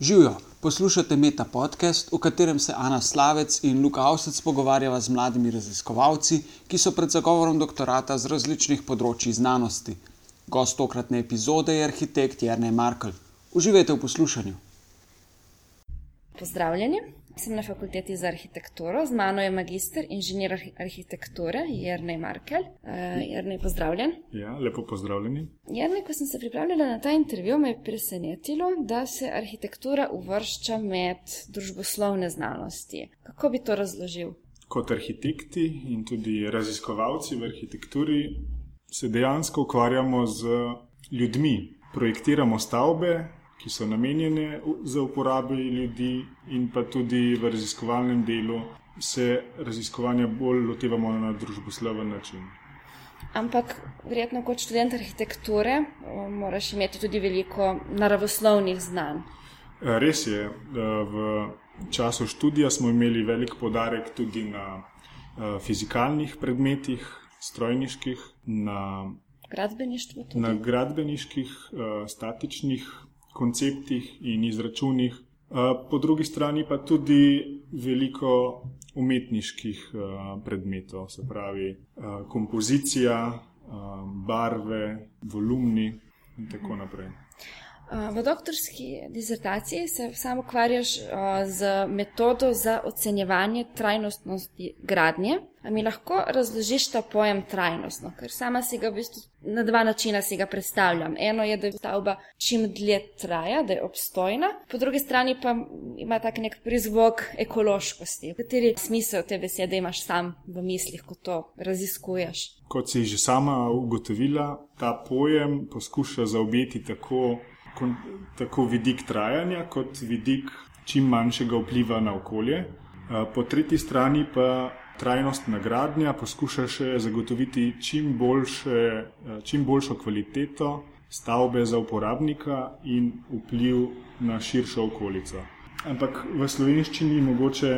Živijo, poslušate Meta podcast, v katerem se Ana Slavec in Luka Avsec pogovarjava z mladimi raziskovalci, ki so pred zagovorom doktorata z različnih področji znanosti. Gost tokratne epizode je arhitekt Jrnej Markel. Uživajte v poslušanju. Pozdravljeni. Sem na fakulteti za arhitekturo, z mano je magister inženir arhitekture Jrnej Markel. Uh, Jrnej, pozdravljen. Ja, lepo pozdravljeni. Jrnej, ko sem se pripravljala na ta intervju, me je presenetilo, da se arhitektura uvršča med družboslovne znanosti. Kako bi to razložil? Kot arhitekti in tudi raziskovalci v arhitekturi se dejansko ukvarjamo z ljudmi. Projektiramo stavbe, ki so namenjene za uporabo ljudi, in pa tudi v raziskovalnem delu se raziskovanja bolj lotevamo na družbosloven način. Ampak, verjetno, kot študent arhitekture, moraš imeti tudi veliko naravoslovnih znanj. Res je, v času študija smo imeli velik podarek tudi na fizikalnih predmetih, strojniških, na, na gradbeniških, statičnih konceptih in izračunih, po drugi strani pa tudi veliko umetniških predmetov, se pravi kompozicija, barve, volumni in tako naprej. V doktorski disertaciji se sam ukvarjaš z metodo za ocenjevanje trajnostnosti gradnje. Mi lahko razložiš ta pojem trajnostno, ker sama si ga v bistvu na dva načina si ga predstavljam. Eno je, da je stavba čim dlje traja, da je obstojna, po drugi strani pa ima tak nek prizvok ekološkosti. Kateri smisel te besede imaš sam v mislih, ko to raziskuješ? Kot si že sama ugotovila, ta pojem poskuša zaobjeti tako tako vidik trajanja, kot vidik čim manjšega vpliva na okolje. Po tretji strani pa trajnost nagradnja poskuša še zagotoviti čim, boljše, čim boljšo kvaliteto stavbe za uporabnika in vpliv na širšo okolico. Ampak v slovenščini mogoče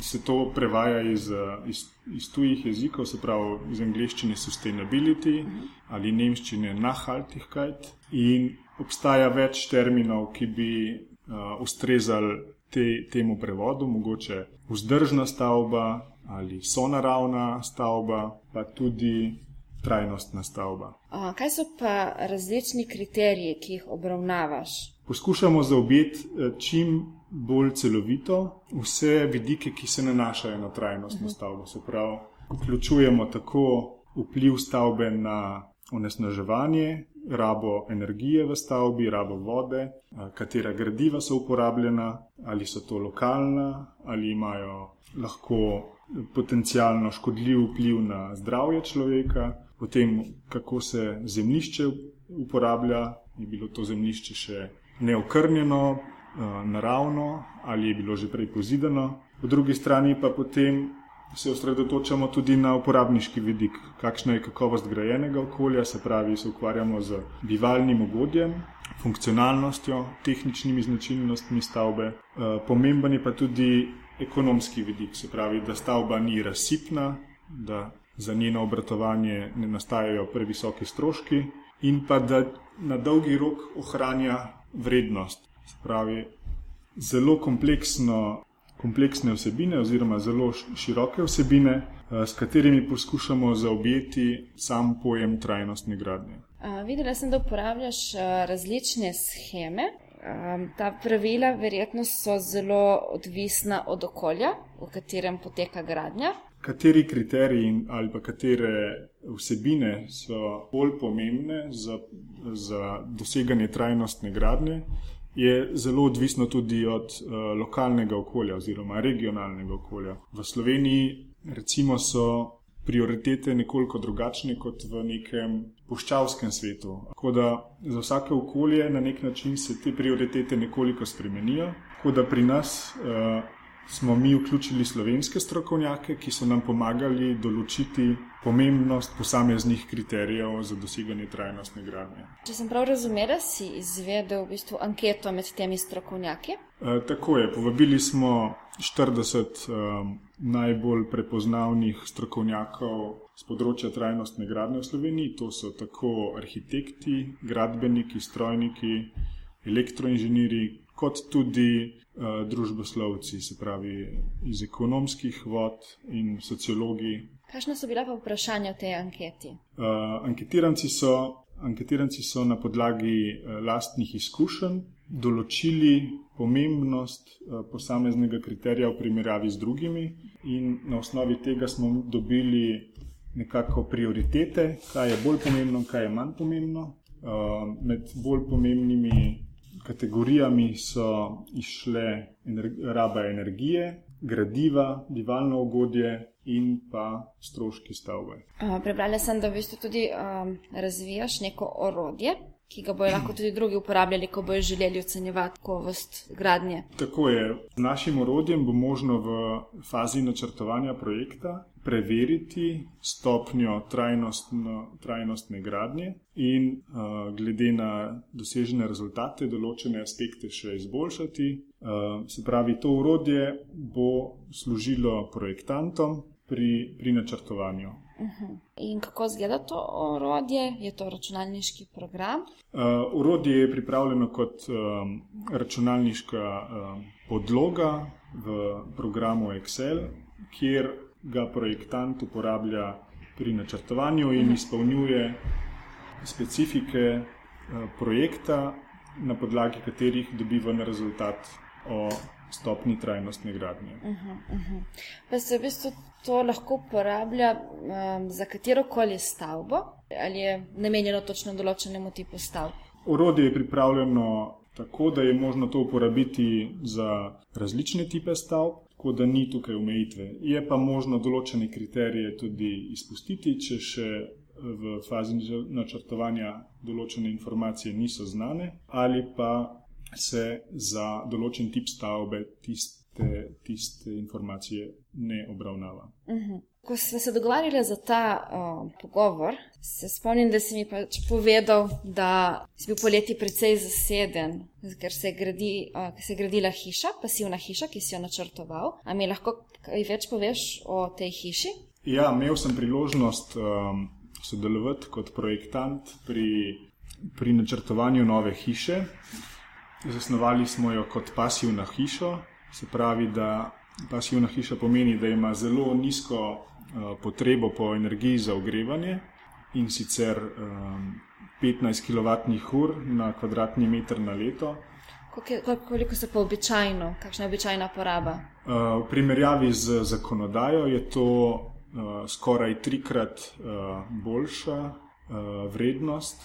se to prevaja iz, iz, iz tujih jezikov, se pravi iz angleščine sustainability ali nemščine nachhaltigkeit. In obstaja več terminov, ki bi uh, ustrezali te, temu prevodu, mogoče vzdržna stavba ali sonaravna stavba, pa tudi trajnostna stavba. A, kaj so pa različni kriteriji, ki jih obravnavaš? Poskušamo zaobjeti čim bolj celovito vse vidike, ki se nanašajo na trajnostno uh -huh. stavbo. Se pravi, vključujemo tako vpliv stavbe na onesnaževanje, rabo energije v stavbi, rabo vode, katera gradiva so uporabljena, ali so to lokalna, ali imajo lahko potencialno škodljiv vpliv na zdravje človeka, potem kako se zemljišče uporablja, je bilo to zemljišče še neokrnjeno, naravno ali je bilo že prej pozidano, po drugi strani pa potem se osredotočamo tudi na uporabniški vidik, kakšna je kakovost grajenega okolja, se pravi, se ukvarjamo z bivalnim ugodjem, funkcionalnostjo, tehničnimi značilnostmi stavbe. Pomemben je pa tudi ekonomski vidik, se pravi, da stavba ni razsipna, da za njeno obratovanje ne nastajajo previsoki stroški in pa da na dolgi rok ohranja vrednost. Se pravi, zelo kompleksno kompleksne vsebine oziroma zelo široke vsebine, s katerimi poskušamo zaobjeti sam pojem trajnostne gradnje. Videla sem, da uporabljaš različne scheme. Ta pravila verjetno so zelo odvisna od okolja, v katerem poteka gradnja. Kateri kriteriji ali pa katere vsebine so bolj pomembne za, za doseganje trajnostne gradnje, je zelo odvisno tudi od uh, lokalnega okolja oziroma regionalnega okolja. V Sloveniji recimo so prioritete nekoliko drugačne kot v nekem puščavskem svetu. Tako da za vsake okolje na nek način se te prioritete nekoliko spremenijo. Tako da pri nas uh, smo mi vključili slovenske strokovnjake, ki so nam pomagali določiti pomembnost posameznih kriterijev za doseganje trajnostne gradnje. Če sem prav razumela, si izvedel v bistvu anketo med temi strokovnjaki? E, tako je. Povabili smo 40 um, najbolj prepoznavnih strokovnjakov z področja trajnostne gradnje v Sloveniji. To so tako arhitekti, gradbeniki, strojniki, elektroinženiri, kot tudi uh, družboslovci, se pravi iz ekonomskih vod in sociologi. Kakšne so bila pa vprašanja v tej anketi? Uh, anketiranci, so, anketiranci so na podlagi uh, lastnih izkušenj določili pomembnost uh, posameznega kriterija v primerjavi z drugimi, in na osnovi tega smo dobili nekako prioritete, kaj je bolj pomembno, kaj je manj pomembno. Uh, med bolj pomembnimi kategorijami so išle ener raba energije, gradiva, bivalno ugodje in pa stroški stavbe. Uh, prebrala sem, da v bistvu tudi um, razvijaš neko orodje, ki ga bojo lahko tudi drugi uporabljali, ko bojo želeli ocenjevati kakovost gradnje. Tako je. Z našim orodjem bo možno v fazi načrtovanja projekta preveriti stopnjo trajnostne gradnje in uh, glede na dosežene rezultate določene aspekte še izboljšati. Uh, se pravi, to orodje bo služilo projektantom pri, pri načrtovanju. Uh -huh. In kako izgleda to orodje? Je to računalniški program? Uh, orodje je pripravljeno kot um, računalniška um, podloga v programu Excel, kjer ga projektant uporablja pri načrtovanju in -huh. izpolnjuje specifike uh, projekta, na podlagi katerih dobiva rezultat o stopni trajnostne gradnje. Uh -huh, uh -huh. Pa se v bistvu to lahko uporablja um, za katero koli stavbo ali je namenjeno točno določenemu tipu stavb? Orodje je pripravljeno tako, da je možno to uporabiti za različne type stavb, tako da ni tukaj omejitve. Je pa možno določene kriterije tudi izpustiti, če še v fazi načrtovanja določene informacije niso znane ali pa se za določen tip stavbe tiste, tiste informacije ne obravnava. Uh mhm. -huh. Ko smo se dogovarjali za ta uh, pogovor, se spomnim, da si mi pač povedal, da si bil poleti precej zaseden, ker se je, gradi, uh, se je gradila hiša, pasivna hiša, ki si jo načrtoval. A mi lahko kaj več poveš o tej hiši? Ja, imel sem priložnost um, sodelovati kot projektant pri, pri načrtovanju nove hiše. Zasnovali smo jo kot pasivna hiša, se pravi, da pasivna hiša pomeni, da ima zelo nizko potrebo po energiji za ogrevanje in sicer um, 15 kWh na kvadratni meter na leto. Koliko se pa običajno, kakšna je običajna poraba? Uh, v primerjavi z zakonodajo je to skoraj trikrat boljša vrednost.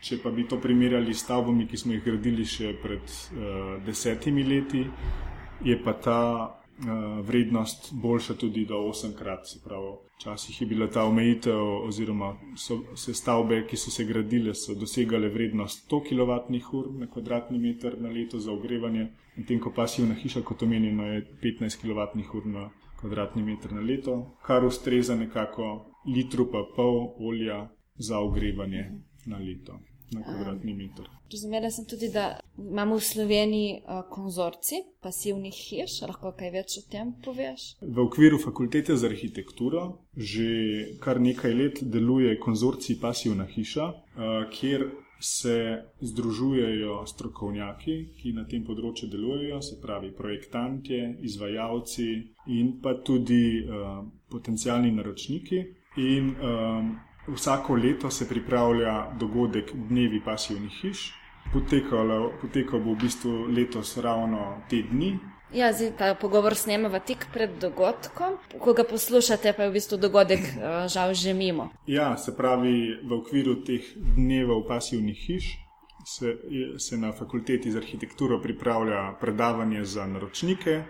Če pa bi to primerjali s stavbami, ki smo jih gradili še pred desetimi leti, je pa ta vrednost boljša tudi do osemkrat. Včasih je bila ta omejitev, oziroma so se stavbe, ki so se gradile, so dosegale vrednost 100 kWh na kvadratni meter na leto za ogrevanje, medtem ko pasivna hiša, kot omenjeno, je 15 kWh na kvadratni meter na leto, kar ustreza nekako litru pa pol olja za ogrevanje na leto, na kvadratni meter. Razumela sem tudi, da imamo v Sloveniji uh, konzorci pasivnih hiš. Lahko kaj več o tem poveš? V okviru fakultete za arhitekturo že kar nekaj let deluje konzorci pasivna hiša, uh, kjer se združujejo strokovnjaki, ki na tem področju delujejo, se pravi projektanti, izvajalci in pa tudi uh, potencijalni naročniki. In um, Vsako leto se pripravlja dogodek Dnevi pasivnih hiš. Potekalo, potekal bo v bistvu letos ravno te dni. Ja, zdaj ta pogovor snemamo tik pred dogodkom. Ko ga poslušate, pa je v bistvu dogodek eh, žal že mimo. Ja, se pravi, v okviru teh dnevov pasivnih hiš se, se na fakulteti za arhitekturo pripravlja predavanje za naročnike,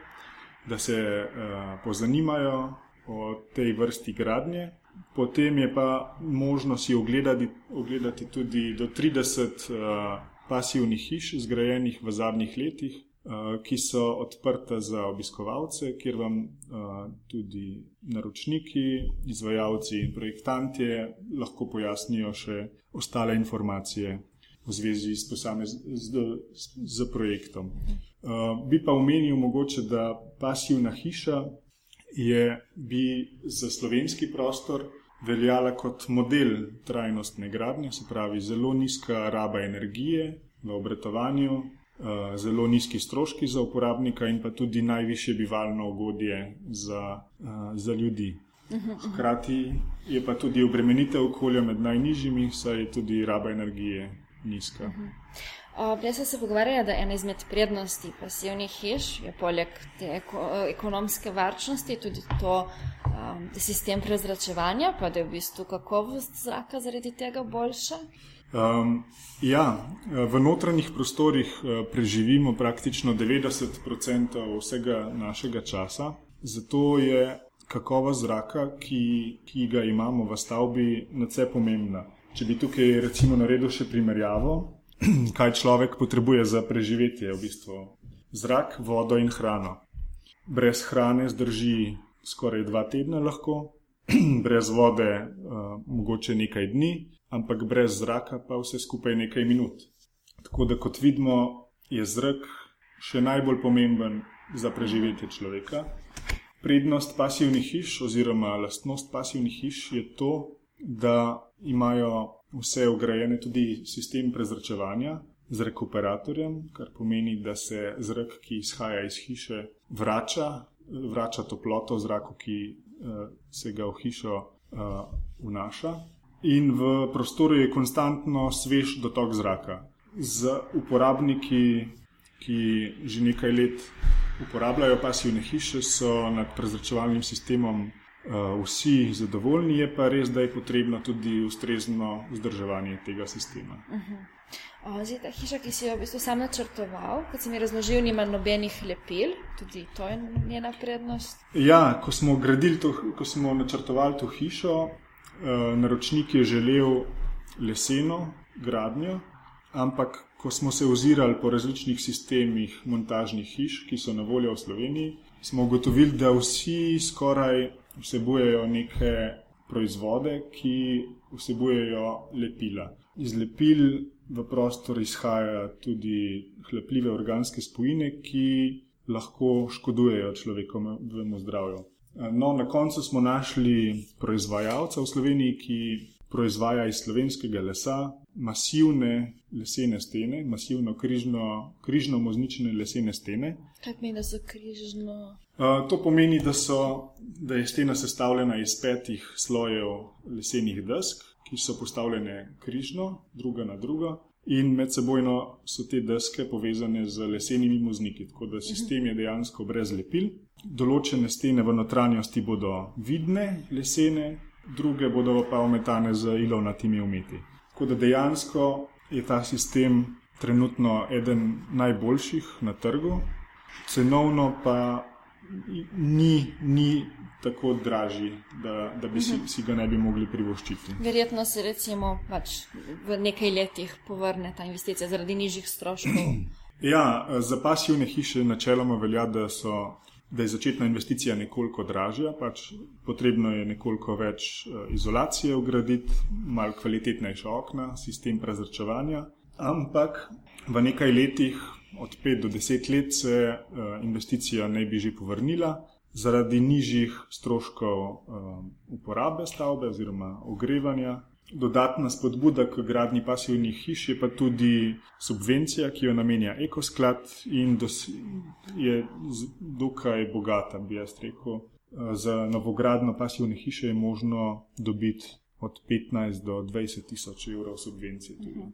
da se uh, pozanimajo o tej vrsti gradnje. Potem je pa možno si ogledati, ogledati tudi do 30 uh, eh, pasivnih hiš, zgrajenih v zadnjih letih, uh, ki so odprte za obiskovalce, kjer vam uh, tudi naročniki, izvajalci in projektanti lahko pojasnijo še ostale informacije v zvezi s, posamez, z, z, z projektom. Uh, bi pa omenil mogoče, da pasivna hiša je bi za slovenski prostor veljala kot model trajnostne gradnje, se pravi zelo nizka raba energije v obratovanju, uh, zelo nizki stroški za uporabnika in pa tudi najviše bivalno ugodje za, uh, za ljudi. Hkrati je pa tudi obremenitev okolja med najnižjimi, saj je tudi raba energije nizka. Prej smo se pogovarjali, da je ena izmed prednosti pasivnih hiš, je poleg te eko, ekonomske varčnosti, tudi to um, sistem prezračevanja, pa da je v bistvu kakovost zraka zaradi tega boljša. Um, ja, v notranjih prostorih uh, preživimo praktično 90% vsega našega časa, zato je kakovost zraka, ki, ki ga imamo v stavbi, nadvse pomembna. Če bi tukaj naredil še primerjavo, kaj človek potrebuje za preživetje, v bistvu zrak, vodo in hrano. Brez hrane zdrži skoraj dva tedna, lahko, brez vode uh, mogoče nekaj dni, ampak brez zraka pa vse skupaj nekaj minut. Tako da, kot vidimo, je zrak še najbolj pomemben za preživetje človeka. Prednost pasivnih hiš oziroma lastnost pasivnih hiš je to, da imajo vse ugrajene tudi sistem prezračevanja z rekuperatorjem, kar pomeni, da se zrak, ki izhaja iz hiše, vrača, vrača toploto zraku, ki uh, se ga v hišo uh, vnaša. In v prostoru je konstantno svež dotok zraka. Z uporabniki, ki že nekaj let uporabljajo pasivne hiše, so nad prezračevalnim sistemom vsi zadovoljni, je pa res, da je potrebno tudi ustrezno vzdrževanje tega sistema. Uh -huh. Zdaj, ta hiša, ki si jo v bistvu sam načrtoval, kot sem ji razložil, nima nobenih lepil, tudi to je njena prednost. Ja, ko smo, to, ko smo načrtovali to hišo, uh, naročnik je želel leseno gradnjo, ampak ko smo se ozirali po različnih sistemih montažnih hiš, ki so na voljo v Sloveniji, smo ugotovili, da vsi skoraj vsebujejo neke proizvode, ki vsebujejo lepila. Iz lepil v prostor izhajajo tudi hlepljive organske spojine, ki lahko škodujejo človekovemu zdravju. No, na koncu smo našli proizvajalca v Sloveniji, ki proizvaja iz slovenskega lesa masivne lesene stene, masivno križno, križno moznične lesene stene. Kaj pomeni, da so križno? Uh, to pomeni, da, so, da je stena sestavljena iz petih slojev lesenih desk, ki so postavljene križno, druga na drugo. In med sebojno so te deske povezane z lesenimi mozniki, tako da sistem je dejansko brez lepil. Določene stene v notranjosti bodo vidne, lesene, druge bodo pa ometane z ilovnatimi umeti. Tako da dejansko je ta sistem trenutno eden najboljših na trgu, cenovno pa ni, ni tako dražji, da, da bi si, si ga ne bi mogli privoščiti. Verjetno se recimo pač v nekaj letih povrne ta investicija zaradi nižjih stroškov. Ja, za pasivne hiše načeloma velja, da so da je začetna investicija nekoliko dražja, pač potrebno je nekoliko več eh, izolacije ugraditi, malo kvalitetnejša okna, sistem prezračevanja, ampak v nekaj letih, od 5 do 10 let, se eh, investicija ne bi že povrnila. Zaradi nižjih stroškov uh, uporabe stavbe oziroma ogrevanja, Dodatna spodbuda k gradni pasivnih hiš je pa tudi subvencija, ki jo namenja ekosklad in je dokaj bogata, bi jaz rekel. Za novogradno pasivne hiše je možno dobiti od 15 do 20 tisoč evrov subvencije. Mhm.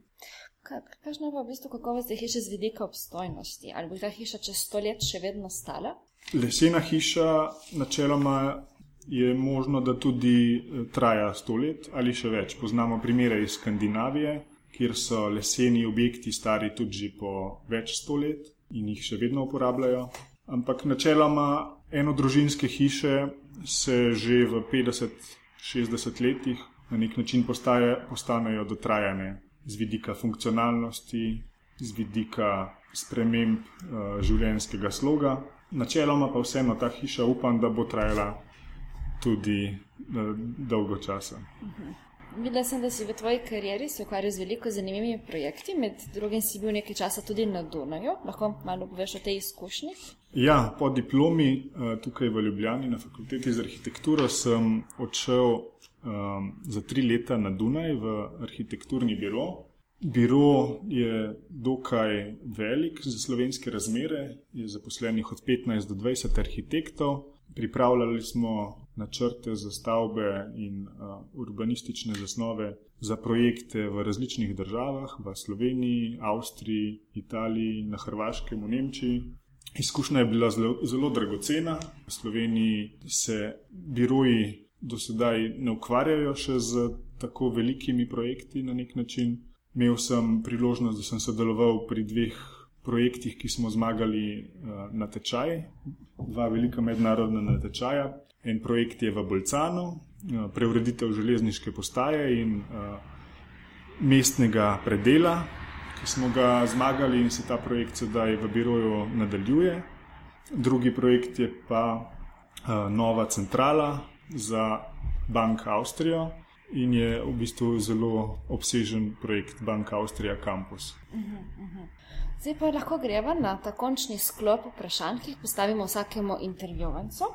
Kakšno je pa v bistvu kakovost te hiše z vidika obstojnosti? Ali bo ta hiša čez sto let še vedno stala? Lesena hiša načeloma je možno, da tudi eh, traja sto let ali še več. Poznamo primere iz Skandinavije, kjer so leseni objekti stari tudi po več sto let in jih še vedno uporabljajo. Ampak načeloma enodružinske hiše se že v 50-60 letih na nek način postaje, postanejo dotrajane z vidika funkcionalnosti, z vidika sprememb uh, življenjskega sloga. Načeloma pa vseeno ta hiša upam, da bo trajala tudi uh, dolgo časa. Videla sem, da si v tvoji karieri se ukvarjal z veliko zanimivimi projekti, med drugim si bil nekaj časa tudi na Dunaju. Lahko malo poveš o tej izkušnji? Ja, po diplomi uh, tukaj v Ljubljani na fakulteti za arhitekturo sem odšel um, za tri leta na Dunaj v arhitekturni biro Biro je dokaj velik za slovenske razmere, je zaposlenih od 15 do 20 arhitektov. Pripravljali smo načrte za stavbe in uh, urbanistične zasnove za projekte v različnih državah, v Sloveniji, Avstriji, Italiji, na Hrvaškem, v Nemčiji. Izkušnja je bila zelo, zelo dragocena. V Sloveniji se biroji do sedaj ne ukvarjajo še z tako velikimi projekti na nek način. Imel sem priložnost, da sem sodeloval pri dveh projektih, ki smo zmagali uh, na tečaj, dva velika mednarodna natečaja. En projekt je v Bolcanu, uh, preureditev železniške postaje in uh, mestnega predela, ki smo ga zmagali in se ta projekt sedaj v biroju nadaljuje. Drugi projekt je pa uh, nova centrala za Bank Avstrijo in je v bistvu zelo obsežen projekt Banka Avstrija Campus. Zdaj pa lahko greva na ta končni sklop vprašanj, ki jih postavimo vsakemu intervjuvancu.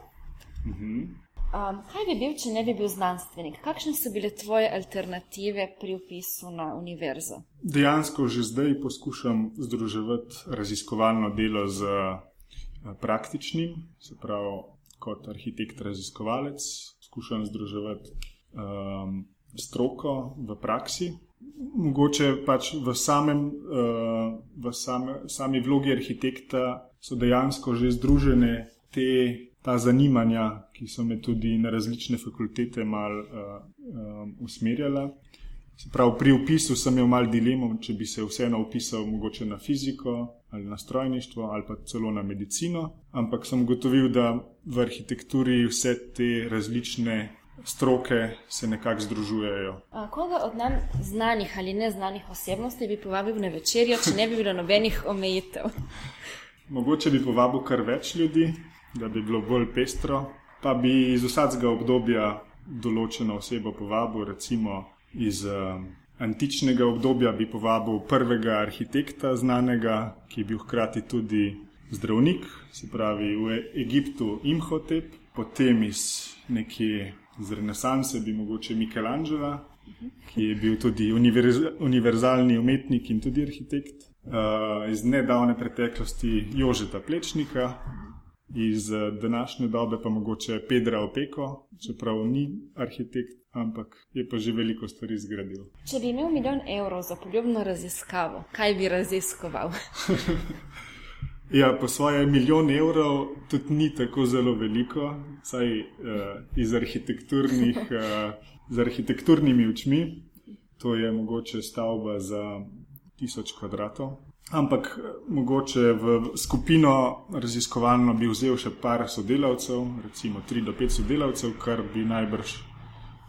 Um, kaj bi bil, če ne bi bil znanstvenik? Kakšne so bile tvoje alternative pri upisu na univerzo? Dejansko že zdaj poskušam združevati raziskovalno delo z eh, praktičnim, se pravi kot arhitekt raziskovalec, skušam združevati um, stroko v praksi. Mogoče pač v, samem, uh, v same, sami vlogi arhitekta so dejansko že združene te, ta zanimanja, ki so me tudi na različne fakultete mal uh, um, usmerjala. Se pravi, pri upisu sem imel mal dilemo, če bi se vseeno upisal mogoče na fiziko ali na strojništvo ali pa celo na medicino, ampak sem ugotovil, da v arhitekturi vse te različne stroke se nekako združujejo. A, koga od nam znanih ali neznanih osebnosti bi povabil na večerjo, če ne bi bilo nobenih omejitev? Mogoče bi povabil kar več ljudi, da bi bilo bolj pestro, pa bi iz vsakega obdobja določeno osebo povabil, recimo iz uh, antičnega obdobja bi povabil prvega arhitekta znanega, ki je bil hkrati tudi zdravnik, se pravi v Egiptu Imhotep, potem iz neke z renesanse bi mogoče Michelangelo, ki je bil tudi univerz, univerzalni umetnik in tudi arhitekt. Uh, iz nedavne preteklosti Jožeta Plečnika, iz današnje dobe pa mogoče Pedra Opeko, čeprav ni arhitekt, ampak je pa že veliko stvari zgradil. Če bi imel milijon evrov za poljubno raziskavo, kaj bi raziskoval? Ja, po svoje milijon evrov tudi ni tako zelo veliko, saj uh, iz arhitekturnih, uh, z arhitekturnimi učmi, to je mogoče stavba za tisoč kvadratov. Ampak mogoče v skupino raziskovalno bi vzel še par sodelavcev, recimo tri do pet sodelavcev, kar bi najbrž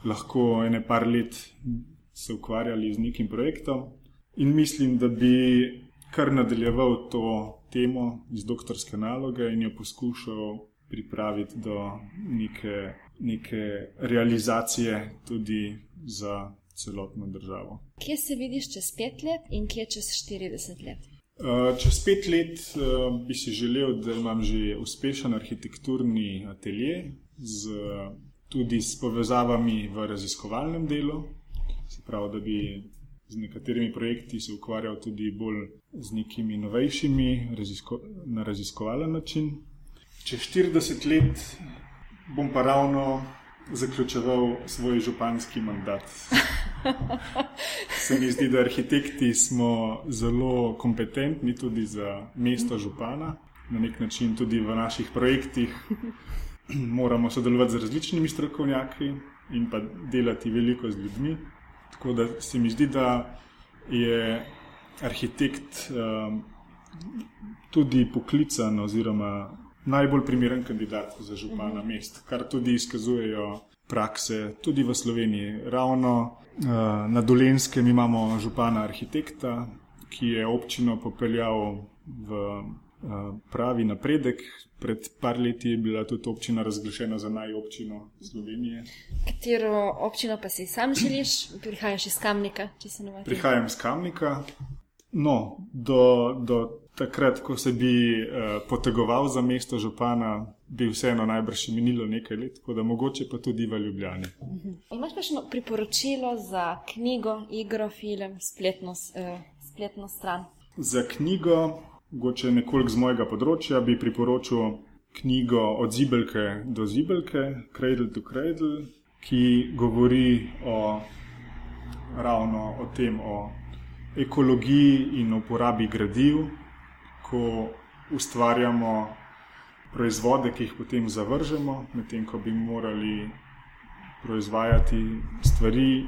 lahko ene par let se ukvarjali z nekim projektom. In mislim, da bi kar nadaljeval to temo iz doktorske naloge in jo poskušal pripraviti do neke, neke realizacije tudi za celotno državo. Kje se vidiš čez pet let in kje čez 40 let? Uh, čez pet let uh, bi si želel, da imam že uspešen arhitekturni atelje, z, tudi s povezavami v raziskovalnem delu, se pravi, da bi z nekaterimi projekti se ukvarjal tudi bolj z nekimi novejšimi, razisko, na raziskovalni način. Čez 40 let bom pa ravno zaključeval svoj županski mandat. Se mi zdi, da arhitekti smo zelo kompetentni tudi za mesto župana, na nek način tudi v naših projektih. Moramo sodelovati z različnimi strokovnjaki in pa delati veliko z ljudmi. Tako da se mi zdi, da je arhitekt um, tudi poklican, oziroma najbolj primeren kandidat za župana mhm. mest, kar tudi izkazujejo prakse, tudi v Sloveniji. Ravno uh, na Dolenskem imamo župana arhitekta, ki je občino popeljal v uh, pravi napredek. Pred par leti je bila tudi občina razglašena za najobčino Slovenije. Katero občino pa si sam želiš? Prihajaš iz Kamnika, če se ne motim. Prihajam iz Kamnika. No, do, do takrat, ko se bi uh, potegoval za mesto župana, bi vseeno najbrž minilo nekaj let, tako da mogoče pa tudi v Ljubljani. Mhm. Imaš kakšno priporočilo za knjigo, igro, film, spletno, uh, spletno stran? Za knjigo, mogoče nekoliko z mojega področja, bi priporočil knjigo Od zibelke do zibelke, Cradle to Cradle, ki govori o, ravno o tem, o ekologiji in uporabi gradiv, ko ustvarjamo proizvode, ki jih potem zavržemo, medtem ko bi morali proizvajati stvari,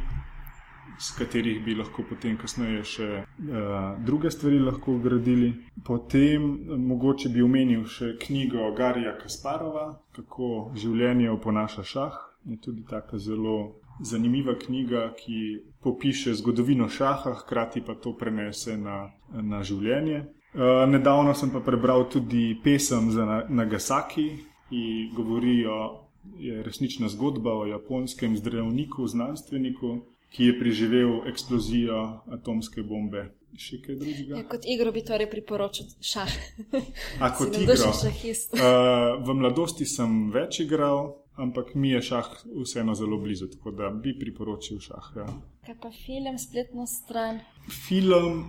s katerih bi lahko potem kasneje še uh, druge stvari lahko gradili. Potem mogoče bi omenil še knjigo Garija Kasparova, kako življenje oponaša šah. Je tudi tako zelo zanimiva knjiga, ki popiše zgodovino šaha, hkrati pa to prenese na, na življenje. Uh, nedavno sem pa prebral tudi pesem za Nagasaki, ki govori o. Je resnična zgodba o japonskem zdravniku, znanstveniku, ki je preživel eksplozijo atomske bombe. Še kaj drugega? Ja, kot igro bi torej priporočil šah. A kot igro? Uh, v mladosti sem več igral, ampak mi je šah vseeno zelo blizu, tako da bi priporočil šah. Ja. Kaj pa film, spletno stran? Film,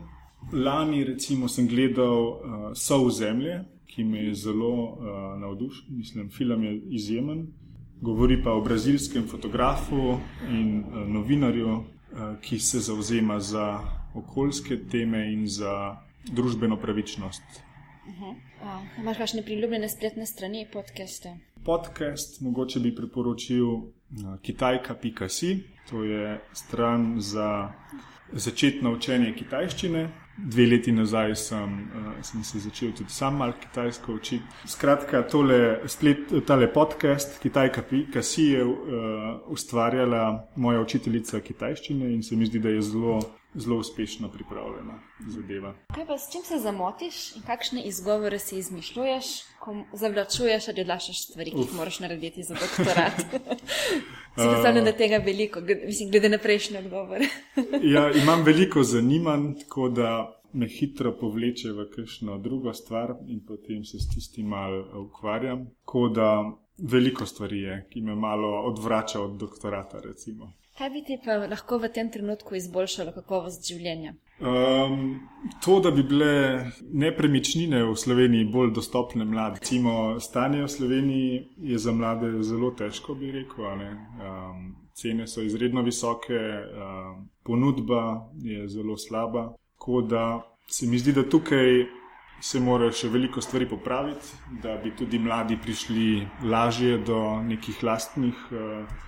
lani recimo sem gledal uh, Sov zemlje, ki me je zelo uh, navdušil. Mislim, film je izjemen govori pa o brazilskem fotografu in uh, novinarju, uh, ki se zauzema za okoljske teme in za družbeno pravičnost. Uh -huh. uh, Imáš kakšne priljubljene spletne strani, podcaste? Podcast, mogoče bi priporočil uh, kitajka.si, to je stran za začetno učenje kitajščine. Dve leti nazaj sem, uh, sem se začel tudi sam malo kitajsko učiti. Skratka, tole, splet, tale podcast, Kitajka, ki si je uh, ustvarjala moja učiteljica kitajščine in se mi zdi, da je zelo, zelo uspešno pripravljena zadeva. Kaj pa s čim se zamotiš in kakšne izgovore si izmišljuješ, ko zavlačuješ ali odlašaš stvari, ki jih moraš narediti za doktorat? Si predstavljam, da tega veliko, mislim, glede na prejšnje odgovore. ja, imam veliko zanimanj, tako da me hitro povleče v kakšno drugo stvar in potem se s tistim malo ukvarjam. Tako da veliko stvari je, ki me malo odvrača od doktorata. Recimo. Kaj bi ti pa lahko v tem trenutku izboljšalo kakovost življenja? Um, to, da bi bile nepremičnine v Sloveniji bolj dostopne mladim. Recimo, stanje v Sloveniji je za mlade zelo težko, bi rekel. Um, cene so izredno visoke, um, ponudba je zelo slaba. Tako da se mi zdi, da tukaj se mora še veliko stvari popraviti, da bi tudi mladi prišli lažje do nekih lastnih, uh,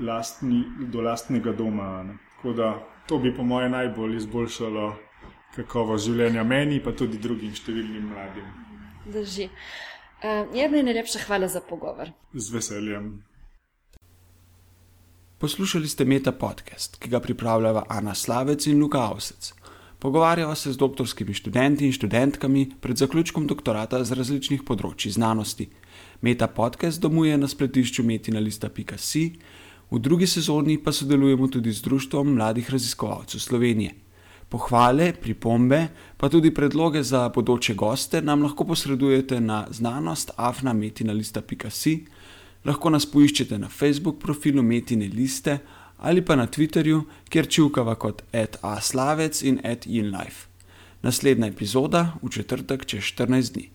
lastni, do lastnega doma. Ne. Tako da to bi, po mojem, najbolj izboljšalo kakovost življenja meni, pa tudi drugim številnim mladim. Drži. Uh, Jedna in najlepša hvala za pogovor. Z veseljem. Poslušali ste Meta podcast, ki ga pripravljava Ana Slavec in Luka Avsec. Pogovarjava se z doktorskimi študenti in študentkami pred zaključkom doktorata z različnih področji znanosti. Meta podcast domuje na spletišču metina.si, v drugi sezoni pa sodelujemo tudi z Društvom mladih raziskovalcev Slovenije. Pohvale, pripombe, pa tudi predloge za bodoče goste nam lahko posredujete na znanost afnametina.si, lahko nas poiščete na Facebook profilu Metine liste ali pa na Twitterju, kjer čivkava kot @aslavec in @inlife. Naslednja epizoda v četrtek čez 14 dni.